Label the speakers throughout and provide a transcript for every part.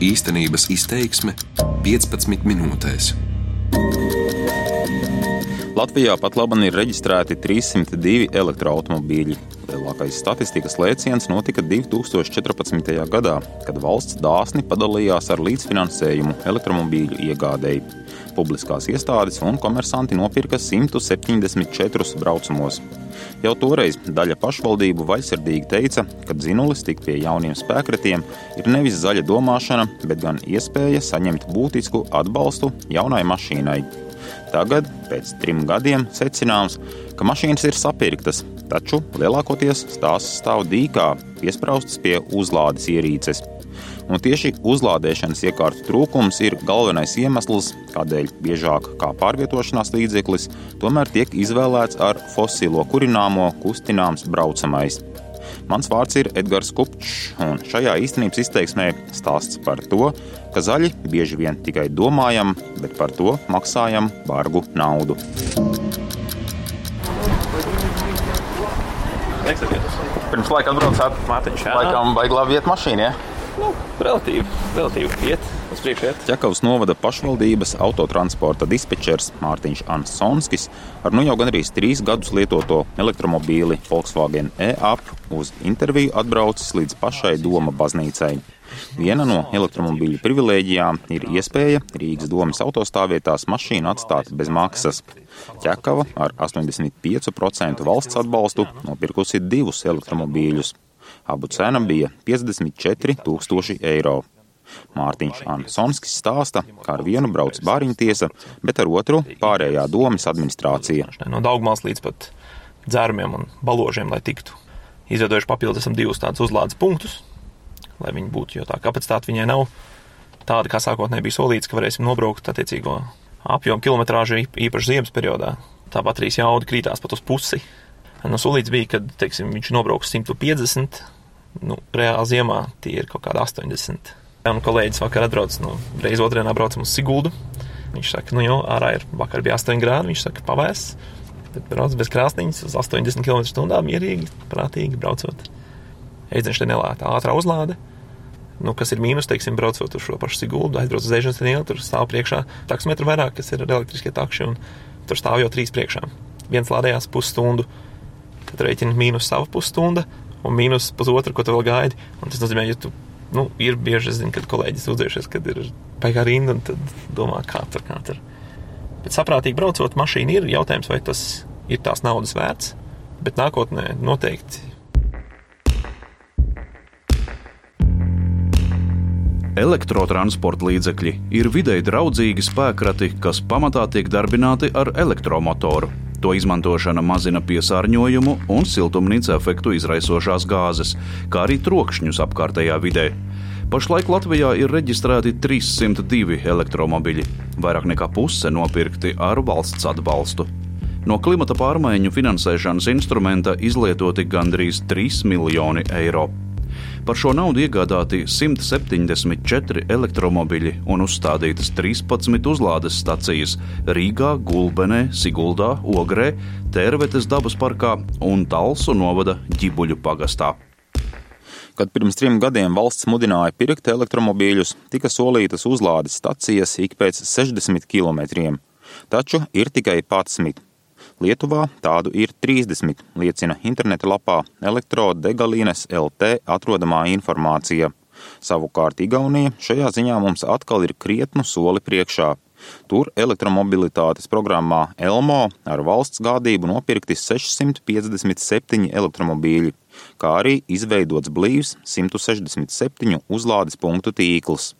Speaker 1: Īstenības izteiksme 15 minūtēs.
Speaker 2: Latvijā pat labi ir reģistrēti 302 elektroautobīļi. Lielākais statistikas lēciens notika 2014. gadā, kad valsts dāsni padalījās ar līdzfinansējumu elektromobīļu iegādēji. Publiskās iestādes un komersanti nopirka 174 braucamos. Jau toreiz daļa pašvaldību vaļsirdīgi teica, ka dzinulis tik pie jauniem spēkratiem ir nevis zaļa domāšana, bet gan iespēja saņemt būtisku atbalstu jaunai mašīnai. Tagad, pēc trim gadiem, secināms, ka mašīnas ir sapirktas, taču lielākoties tās stāv dīkā, piespraustas pie uzlādes ierīces. Un tieši uzlādēšanas iekārtu trūkums ir galvenais iemesls, kādēļ biežāk kā pārvietošanās līdzeklis tomēr tiek izvēlēts ar fosilo kurināmo kustināms braucamais. Mans vārds ir Edgars Kupčs, un šajā īstenības izteiksmē stāsts par to, ka zaļi bieži vien tikai domājam, bet par to maksājam bargu naudu. Pirms laika atbraucāt,
Speaker 3: Mātiņš, jā.
Speaker 2: laikam vajag labi iet mašīnā. Ja?
Speaker 3: Nu, relatīvi, relatīvi iet uz priekšu. Iet.
Speaker 2: Ķekavas novada pašvaldības autotransporta dispečers Mārtiņš Ansonskis ar nu jau gandrīz trīs gadus lietoto elektromobīli Volkswagen e-up uz interviju atbraucis līdz pašai Doma baznīcai. Viena no elektromobīļu privilēģijām ir iespēja Rīgas domas autostāvvietās mašīnu atstāt bez maksas. Ķekava ar 85% valsts atbalstu nopirkusi divus elektromobīļus. Abu cena bija 54,000 eiro. Mārtiņš Ansonskis stāsta, ka ar vienu brauc bāriņtiesa, bet ar otru pārējā domas administrācija.
Speaker 3: No Daugmās līdz pat dzērumiem un baložiem, lai tiktu. Izveidojuši papildus esam divus tādus uzlādes punktus, lai viņi būtu, jo tā kapacitāte viņai nav tāda, kā sākotnēji bija solīts, ka varēsim nobraukt attiecīgo apjomu kilometrāžu īpaši ziemas periodā. Tā baterijas jauda krītās pat uz pusi. Nu, solīts bija, ka teiksim, viņš nobrauks 150, nu, reāli ziemā tie ir kaut kādi 80. Un kolēģis vakar atbrauc, nu, reiz otrdienā braucam uz Siguldu. Viņš saka, nu jau ārā ir, vakar bija 8 grādi, viņš saka, pavēs. Tad brauc bez krāsniņas uz 80 km/h mierīgi, prātīgi braucot. Eizenš te nelēta ātrā uzlāde. Nu, kas ir mīnus, teiksim, braucot uz šo pašu Siguldu, aizbrauc uz Eizenes ielu, tur stāv priekšā taksometru vairāk, kas ir elektriskie takši, un tur stāv jau trīs priekšā. Viens lādējās pusstundu, tad rēķina mīnus sava pusstunda un mīnus pusotra, ko tu vēl gaidi. Un tas nozīmē, ja tu nu, ir bieži, zinu, kad kolēģis sūdzējušies, kad ir baigā rinda, un tad domā, kā tur, kā tur. Bet saprātīgi braucot, mašīna ir jautājums, vai tas ir tās naudas vērts, bet nākotnē noteikti.
Speaker 4: Elektrotransporta līdzekļi ir videi draudzīgi spēkrati, kas pamatā tiek darbināti ar elektromotoru. To izmantošana mazina piesārņojumu un siltumnīca efektu izraisošās gāzes, kā arī trokšņus apkārtējā vidē. Pašlaik Latvijā ir reģistrēti 302 elektromobiļi, vairāk nekā puse nopirkti ar valsts atbalstu. No klimata pārmaiņu finansēšanas instrumenta izlietoti gandrīz 3 miljoni eiro. Par šo naudu iegādāti 174 elektromobiļi un uzstādītas 13 uzlādes stacijas Rīgā, Gulbenē, Siguldā, Ogrē, Tērvetes dabas parkā un Talsu novada ģibuļu pagastā.
Speaker 2: Kad pirms trim gadiem valsts mudināja pirkt elektromobīļus, tika solītas uzlādes stacijas ik pēc 60 km, taču ir tikai 11. Lietuvā tādu ir 30, liecina interneta lapā elektrodegalīnes LT atrodamā informācija. Savukārt Igaunija šajā ziņā mums atkal ir krietnu soli priekšā. Tur elektromobilitātes programmā Elmo ar valsts gādību nopirkti 657 elektromobīļi, kā arī izveidots blīvs 167 uzlādes punktu tīkls.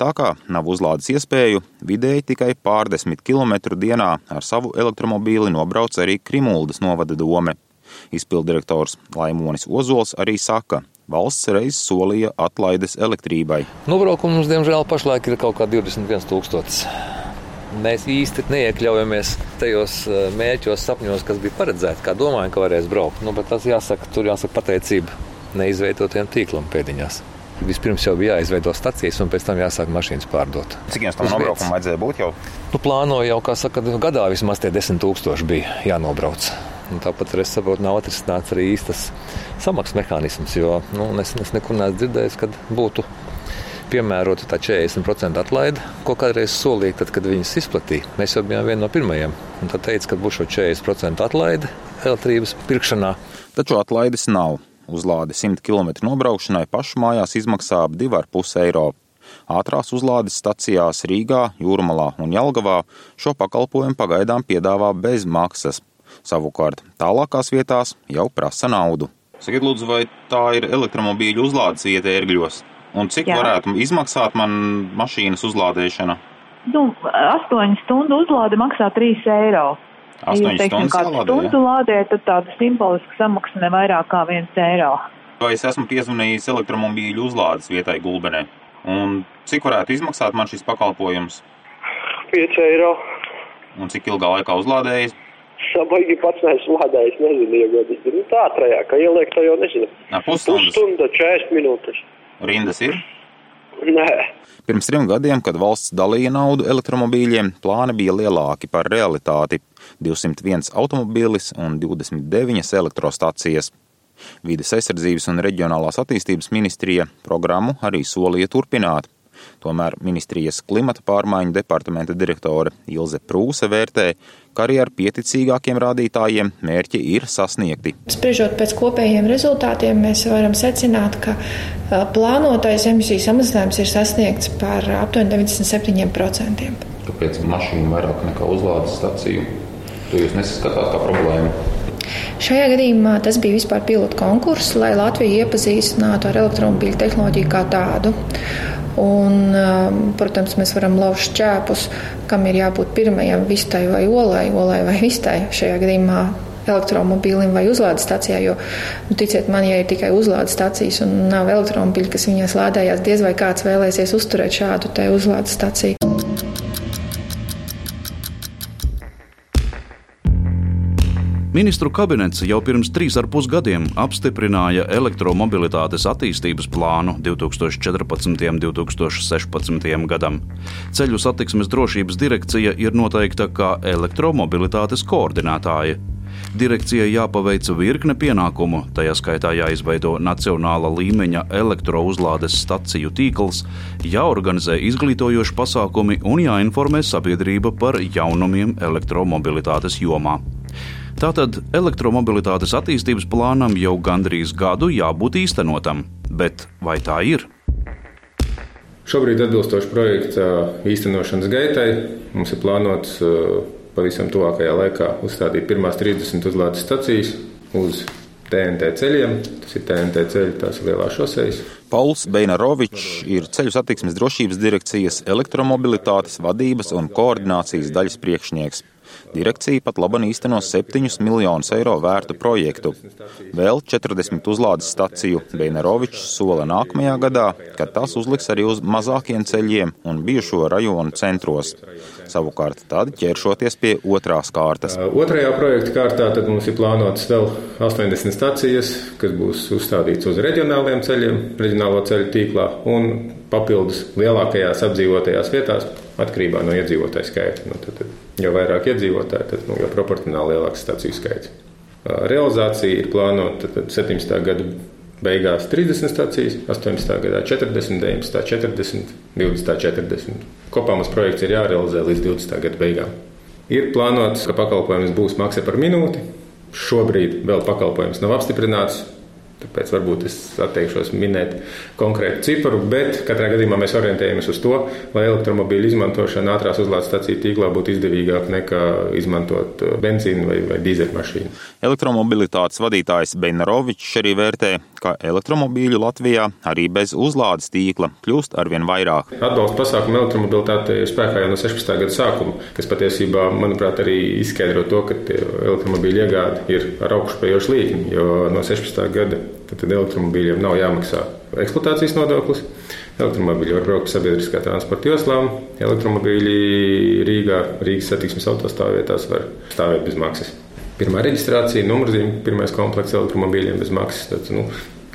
Speaker 2: Tā kā nav uzlādes iespēju, vidēji tikai pārdesmit kilometru dienā ar savu elektromobīli nobrauc arī Krimuldas novada dome. Izpildirektors Laimonis Ozols arī saka, valsts reiz solīja atlaides elektrībai.
Speaker 5: Nobraukums, diemžēl, pašlaik ir kaut kā 21 tūkstotis. Mēs īsti neiekļaujamies tajos eh, mērķos, sapņos, kas bija paredzēti, kā domājam, ka varēs braukt. Nu, bet tas jāsaka, tur jāsaka pateicība neizveidotiem tīklam pēdiņās. Vispirms jau bija jāizveido stacijas, un pēc tam jāsāk mašīnas pārdot.
Speaker 2: Cik jums tam nobraukumam vajadzēja būt jau?
Speaker 5: Nu, plānoju jau, kā saka, gadā vismaz tie 10 tūkstoši bija jānobrauc. Un tāpat arī es saprotu, nav atrisināts arī īstas samaksas mehānisms, jo nu, es, es nekur neesmu dzirdējis, kad būtu piemērota tā 40% atlaide, ko kādreiz solīja, tad, kad viņas izplatīja. Mēs jau bijām vieni no pirmajiem. Un tad teica, ka būs šo 40% atlaide elektrības pirkšanā.
Speaker 2: Taču atlaides nav. Uzlāde 100 km nobraukšanai pašu mājās izmaksā ap 2,5 eiro. Ātrās uzlādes stacijās Rīgā, Jūrmalā un Jelgavā šo pakalpojumu pagaidām piedāvā bez maksas. Savukārt tālākās vietās jau prasa naudu. Sakiet, lūdzu, vai tā ir elektromobīļu uzlādes vieta ērgļos? Un cik Jā. varētu izmaksāt man mašīnas uzlādēšana?
Speaker 6: Nu, 8 stundu uzlāde maksā 3 eiro.
Speaker 2: 8 ja, teiksim,
Speaker 6: stundu stundu lādē, tad tāda simboliska samaksa ne vairāk kā 1 eiro.
Speaker 2: Vai es esmu piezvanījis elektromobīļu uzlādes vietai Gulbenē? Un cik varētu izmaksāt man šis pakalpojums?
Speaker 7: 5 eiro.
Speaker 2: Un cik ilgā laikā uzlādējas?
Speaker 7: Baigi pats neesmu lādējis, nezinu, iegodīgi. Nu, tā trajā, ka ieliek to jau nezinu. Pusstunda, 40 minūtes.
Speaker 2: Rindas ir?
Speaker 7: Nē.
Speaker 2: Pirms trim gadiem, kad valsts dalīja naudu elektromobīļiem, plāni bija lielāki par realitāti - 201 automobīlis un 29 elektrostacijas. Vides aizsardzības un reģionālās attīstības ministrija programmu arī solīja turpināt. Tomēr ministrijas klimata pārmaiņu departamenta direktore Ilze Prūse vērtē, ka arī ar pieticīgākiem rādītājiem mērķi ir sasniegti.
Speaker 8: Spriežot pēc kopējiem rezultātiem, mēs varam secināt, ka plānotais emisiju samazinājums ir sasniegts par aptuveni 97%.
Speaker 2: Kāpēc mašīna vairāk nekā uzlādes staciju? To jūs nesaskatāt kā problēmu?
Speaker 8: Šajā gadījumā tas bija vispār pilotu konkurss, lai Latviju iepazīstinātu ar elektromobīļu tehnoloģiju kā tādu. Un, um, protams, mēs varam lauzt šķēpus, kam ir jābūt pirmajam vistai vai olai, olai vai vistai šajā gadījumā elektromobīlim vai uzlādes stācijā. Jo, nu, ticiet man, ja ir tikai uzlādes stācijas un nav elektromobīļi, kas viņās lādējās, diez vai kāds vēlēsies uzturēt šādu uzlādes stāciju.
Speaker 4: Ministru kabinets jau pirms trīs ar pus gadiem apstiprināja elektromobilitātes attīstības plānu 2014. un 2016. gadam. Ceļu satiksmes drošības direkcija ir noteikta kā elektromobilitātes koordinētāja. Direkcijai jāpaveic virkne pienākumu, tajā skaitā jāizveido nacionāla līmeņa elektrouzlādes staciju tīkls, jāorganizē izglītojoši pasākumi un jāinformē sabiedrība par jaunumiem elektromobilitātes jomā. Tātad elektromobilitātes attīstības plānam jau gandrīz gadu jābūt īstenotam, bet vai tā ir?
Speaker 9: Šobrīd, atbilstoši projekta īstenošanas gaitai, mums ir plānots uh, pavisam tuvākajā laikā uzstādīt pirmās 30 uzlādes stacijas uz TNT ceļiem. Tas ir TNT ceļi, tās ir lielās šoseis.
Speaker 2: Pauls Beinarovičs ir ceļu satiksmes drošības direkcijas elektromobilitātes vadības un koordinācijas daļas priekšnieks. Direkcija pat laban īsteno 7 miljonus eiro vērtu projektu. Vēl 40 uzlādes staciju Beinerovičs sola nākamajā gadā, kad tas uzliks arī uz mazākiem ceļiem un bijušo rajonu centros. Savukārt tad ķeršoties pie otrās kārtas.
Speaker 9: Otrajā projekta kārtā mums ir plānotas vēl 80 stacijas, kas būs uzstādītas uz reģionāliem ceļiem, reģionālo ceļu tīklā un papildus lielākajās apdzīvotajās vietās atkarībā no iedzīvotāju skaita. Nu, tad, tad, jo vairāk iedzīvotāji, tad nu, jau proporcionāli lielāks staciju skaits. Realizācija ir plānota 17. gada beigās 30 stācijas, 18. gadā 40, 19. 40, 20. 40. Kopā mums projekts ir jārealizē līdz 20. gada beigām. Ir plānots, ka pakalpojums būs maksa par minūti. Šobrīd vēl pakalpojums nav apstiprināts. Tāpēc varbūt es atteikšos minēt konkrētu cifru, bet katrā gadījumā mēs orientējamies uz to, lai elektromobīļu izmantošana ātrās uzlādes stāciju tīklā būtu izdevīgāka nekā izmantot uh, benzīnu vai, vai dīzeļmašīnu.
Speaker 2: Elektromobilitātes vadītājs Beinarovičs arī vērtē, ka elektromobīļu Latvijā arī bez uzlādes tīkla kļūst arvien vairāk.
Speaker 9: Atbalsta pasākumu elektromobilitātei ir spēkā jau no 16. gada sākuma, kas patiesībā, manuprāt, arī izskaidro to, ka elektromobīļu iegāde ir ar augšupejošu līkni, jo no 16. gada Tad elektromobīļiem nav jāmaksā eksploatācijas nodoklis. Elektromobīļi var braukt sabiedriskā transporta joslām. Elektromobīļi Rīgā, Rīgas satiksmes autostāvvietās var stāvēt bez maksas. Pirmā reģistrācija, numurzīme, pirmais komplekts elektromobīļiem bez maksas. Tad, nu,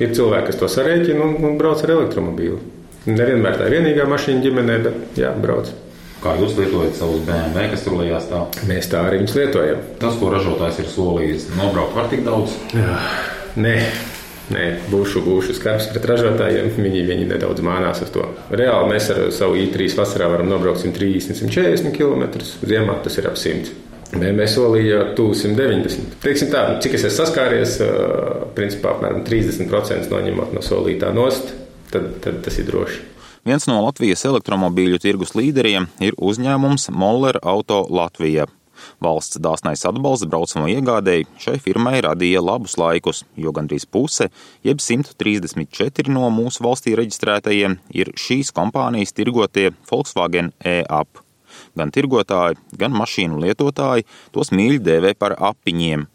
Speaker 9: ir cilvēki, kas to sarēķina un, un brauc ar elektromobīlu. Nevienmēr tā ir vienīgā mašīna ģimenē, bet jā, brauc.
Speaker 2: Kā jūs lietojat savus BMW, kas tur lejā stāv?
Speaker 9: Mēs tā arī viņus lietojam.
Speaker 2: Tas, ko ražotājs ir solījis, nobraukt var tik daudz?
Speaker 9: Jā, nē, Nē, būšu, būšu skarbs pret ražotājiem. Viņi, viņi nedaudz mānās uz to. Reāli mēs ar savu i3 vasarā varam nobraukt 130, 140 km. Ziemā tas ir ap 100. BMW solīja 290. Teiksim tā, cik es esmu saskāries, principā apmēram 30% noņemot no solītā nost, tad, tad tas ir droši.
Speaker 2: Viens no Latvijas elektromobīļu tirgus līderiem ir uzņēmums Moller Auto Latvija. Valsts dāsnais atbalsts braucamo iegādēji šai firmai radīja labus laikus, jo gandrīz puse, jeb 134 no mūsu valstī reģistrētajiem, ir šīs kompānijas tirgotie Volkswagen e-up. Gan tirgotāji, gan mašīnu lietotāji tos mīļi dēvē par apiņiem.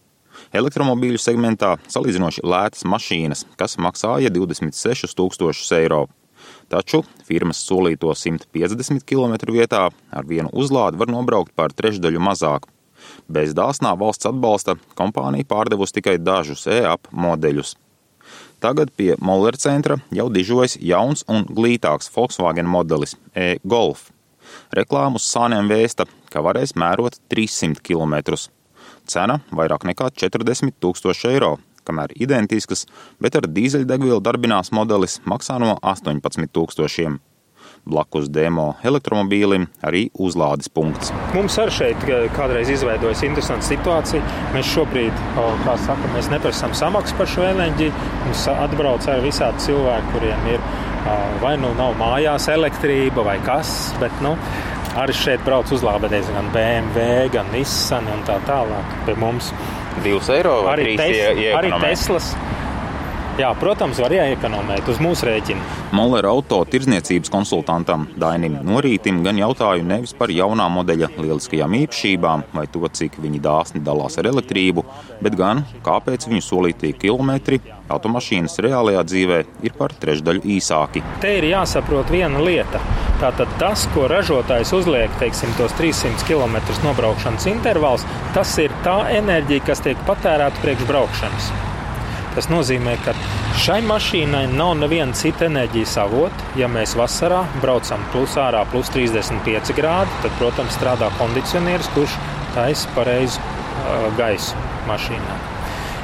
Speaker 2: Elektromobīļu segmentā salīdzinoši lētas mašīnas, kas maksāja 26 000 eiro. Taču firmas solīto 150 km vietā ar vienu uzlādi var nobraukt par trešdaļu mazāk. Bez dāsnā valsts atbalsta kompānija pārdevusi tikai dažus e-ap modeļus. Tagad pie Moller centra jau dižojas jauns un glītāks Volkswagen modelis e-Golf. Reklāmu uz sāniem vēsta, ka varēs mērot 300 km. Cena vairāk nekā 40 000 eiro kamēr identiskas, bet ar dīzeļdegvielu darbinās modelis maksā no 18 tūkstošiem. Blakus demo elektromobīlim arī uzlādes punkts.
Speaker 10: Mums arī šeit kādreiz izveidojas interesanta situācija. Mēs šobrīd, kā saka, mēs neprasām samaksu par šo enerģiju. Mums atbrauc arī visādi cilvēki, kuriem ir vai nu nav mājās elektrība vai kas, bet nu, arī šeit brauc uzlādēties gan BMW, gan Nissan un tā tālāk pie mums.
Speaker 2: 2 eiro
Speaker 10: arī, tes, arī Teslas. Jā, protams, var iekonomēt uz mūsu rēķina.
Speaker 2: Moller auto tirzniecības konsultantam Dainim Norītim gan jautāju nevis par jaunā modeļa lieliskajām īpašībām vai to, cik viņi dāsni dalās ar elektrību, bet gan kāpēc viņu solītie kilometri automašīnas reālajā dzīvē ir par trešdaļu īsāki.
Speaker 10: Te ir jāsaprot viena lieta. Tātad tas, ko ražotājs uzliek, teiksim, tos 300 km nobraukšanas intervāls, tas ir tā enerģija, kas tiek patērēta priekš braukšanas. Tas nozīmē, ka šai mašīnai nav neviena cita enerģijas avota. Ja mēs vasarā braucam plus ārā plus 35 grādi, tad, protams, strādā kondicionieris, kurš taisa pareizu uh, gaisu mašīnā.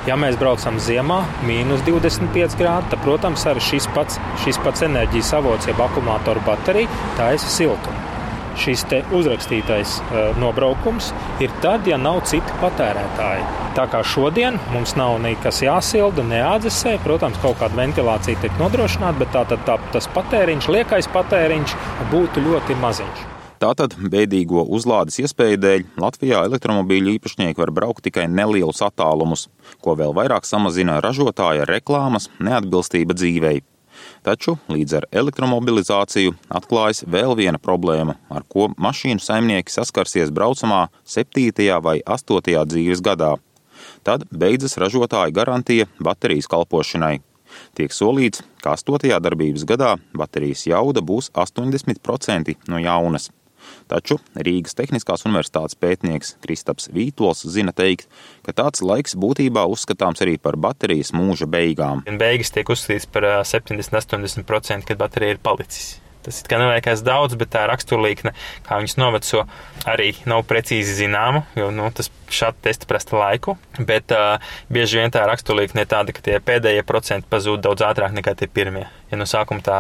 Speaker 10: Ja mēs braucam ziemā, mīnus 25 grādi, tad, protams, arī šis pats, šis pats enerģijas avots, jeb akumulātora baterija, taisa siltumu šis uzrakstītais uh, nobraukums ir tad, ja nav citi patērētāji. Tā kā šodien mums nav nekas jāsilda, neādzesē, protams, kaut kāda ventilācija tiek nodrošināta, bet tā, tā, tā, tas patēriņš, liekais patēriņš būtu ļoti maziņš.
Speaker 2: Tātad bēdīgo uzlādes iespēju dēļ Latvijā elektromobīļu īpašnieki var braukt tikai nelielus attālumus, ko vēl vairāk samazina ražotāja reklāmas neatbilstība dzīvei. Taču līdz ar elektromobilizāciju atklājas vēl viena problēma, ar ko mašīnu saimnieki saskarsies braucamā 7. vai 8. dzīves gadā. Tad beidzas ražotāja garantija baterijas kalpošanai. Tiek solīts, ka 8. darbības gadā baterijas jauda būs 80% no jaunas. Taču Rīgas Tehniskās Universitātes pētnieks Kristaps Vītols zina teikt, ka tāds laiks būtībā uzskatāms arī par baterijas mūža beigām.
Speaker 11: Beigas tiek uzskatīts par 70-80%, kad baterija ir palicis. Tas it kā neliekas daudz, bet tā raksturlīkne, kā viņas noveco, arī nav precīzi zināma, jo nu, tas šādi testi prasa laiku. Bet uh, bieži vien tā raksturlīkne ir tāda, ka tie pēdējie procenti pazūd daudz ātrāk nekā tie pirmie. Ja no sākuma tā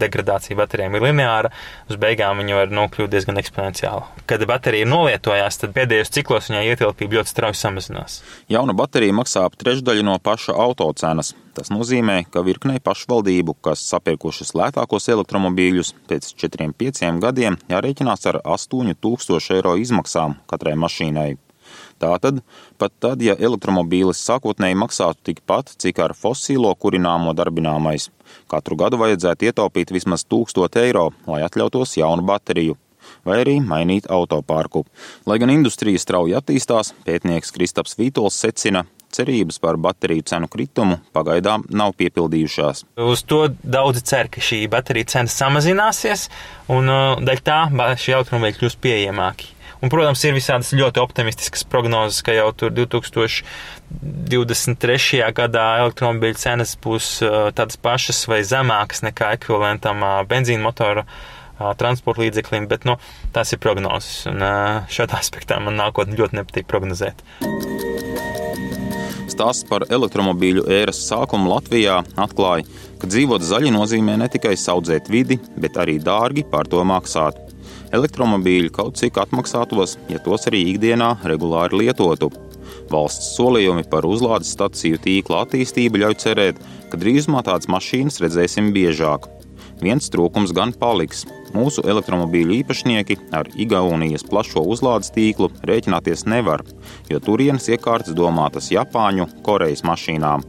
Speaker 11: degradācija baterijām ir lineāra, uz beigām viņa var nokļūt diezgan eksponenciāli. Kad baterija nolietojās, tad pēdējos ciklos viņai ietilpība ļoti strauji samazinās.
Speaker 2: Jauna baterija maksā ap trešdaļu no paša autocenas. Tas nozīmē, ka virknei pašvaldību, kas sapirkušas lētākos elektromobīļus, pēc 4-5 gadiem jārēķinās ar 8000 eiro izmaksām katrai mašīnai. Tātad, pat tad, ja elektromobīlis sākotnēji maksātu tikpat, cik ar fosīlo kurināmo darbināmais, katru gadu vajadzētu ietaupīt vismaz 1000 eiro, lai atļautos jaunu bateriju vai arī mainīt autopārku. Lai gan industrija strauji attīstās, pētnieks Kristaps Vītols secina, cerības par bateriju cenu kritumu pagaidām nav piepildījušās.
Speaker 11: Uz to daudzi cer, ka šī baterija cena samazināsies, un uh, daļai tā šie automobīļi kļūs pieejamāki. Un, protams, ir visādas ļoti optimistiskas prognozes, ka jau tur 2023. gadā elektromobīļu cenas būs tādas pašas vai zemākas nekā ekvivalentam benzīna motora transporta līdzeklim, bet nu, tās ir prognozes. Un šādā aspektā man nākotnē ļoti nepatīk prognozēt.
Speaker 2: Stāsts par elektromobīļu ēras sākumu Latvijā atklāja, ka dzīvot zaļi nozīmē ne tikai audzēt vidi, bet arī dārgi par to maksāt. Elektromobīļi kaut cik atmaksātos, ja tos arī ikdienā regulāri lietotu. Valsts solījumi par uzlādes staciju tīkla attīstību ļauj cerēt, ka drīzumā tādas mašīnas redzēsim biežāk. Viens trūkums gan paliks. Mūsu elektromobīļu īpašnieki ar Igaunijas plašo uzlādes tīklu rēķināties nevar, jo turienes iekārtas domātas Japāņu, Korejas mašīnām.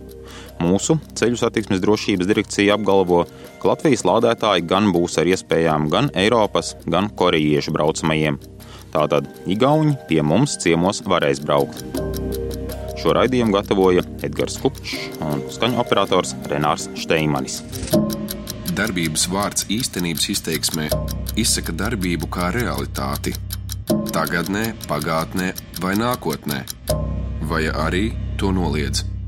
Speaker 2: Mūsu ceļu satiksmes drošības direkcija apgalvo, ka Latvijas lādētāji gan būs ar iespējām gan Eiropas, gan korejiešu braucamajiem. Tātad Igauni pie mums ciemos varēs braukt. Šo raidījumu gatavoja Edgars Kupčs un skaņu operators Renārs Steimanis
Speaker 1: darbības vārds īstenības izteiksmē izsaka darbību kā realitāti - tagadnē, pagātnē vai nākotnē, vai arī to noliedz.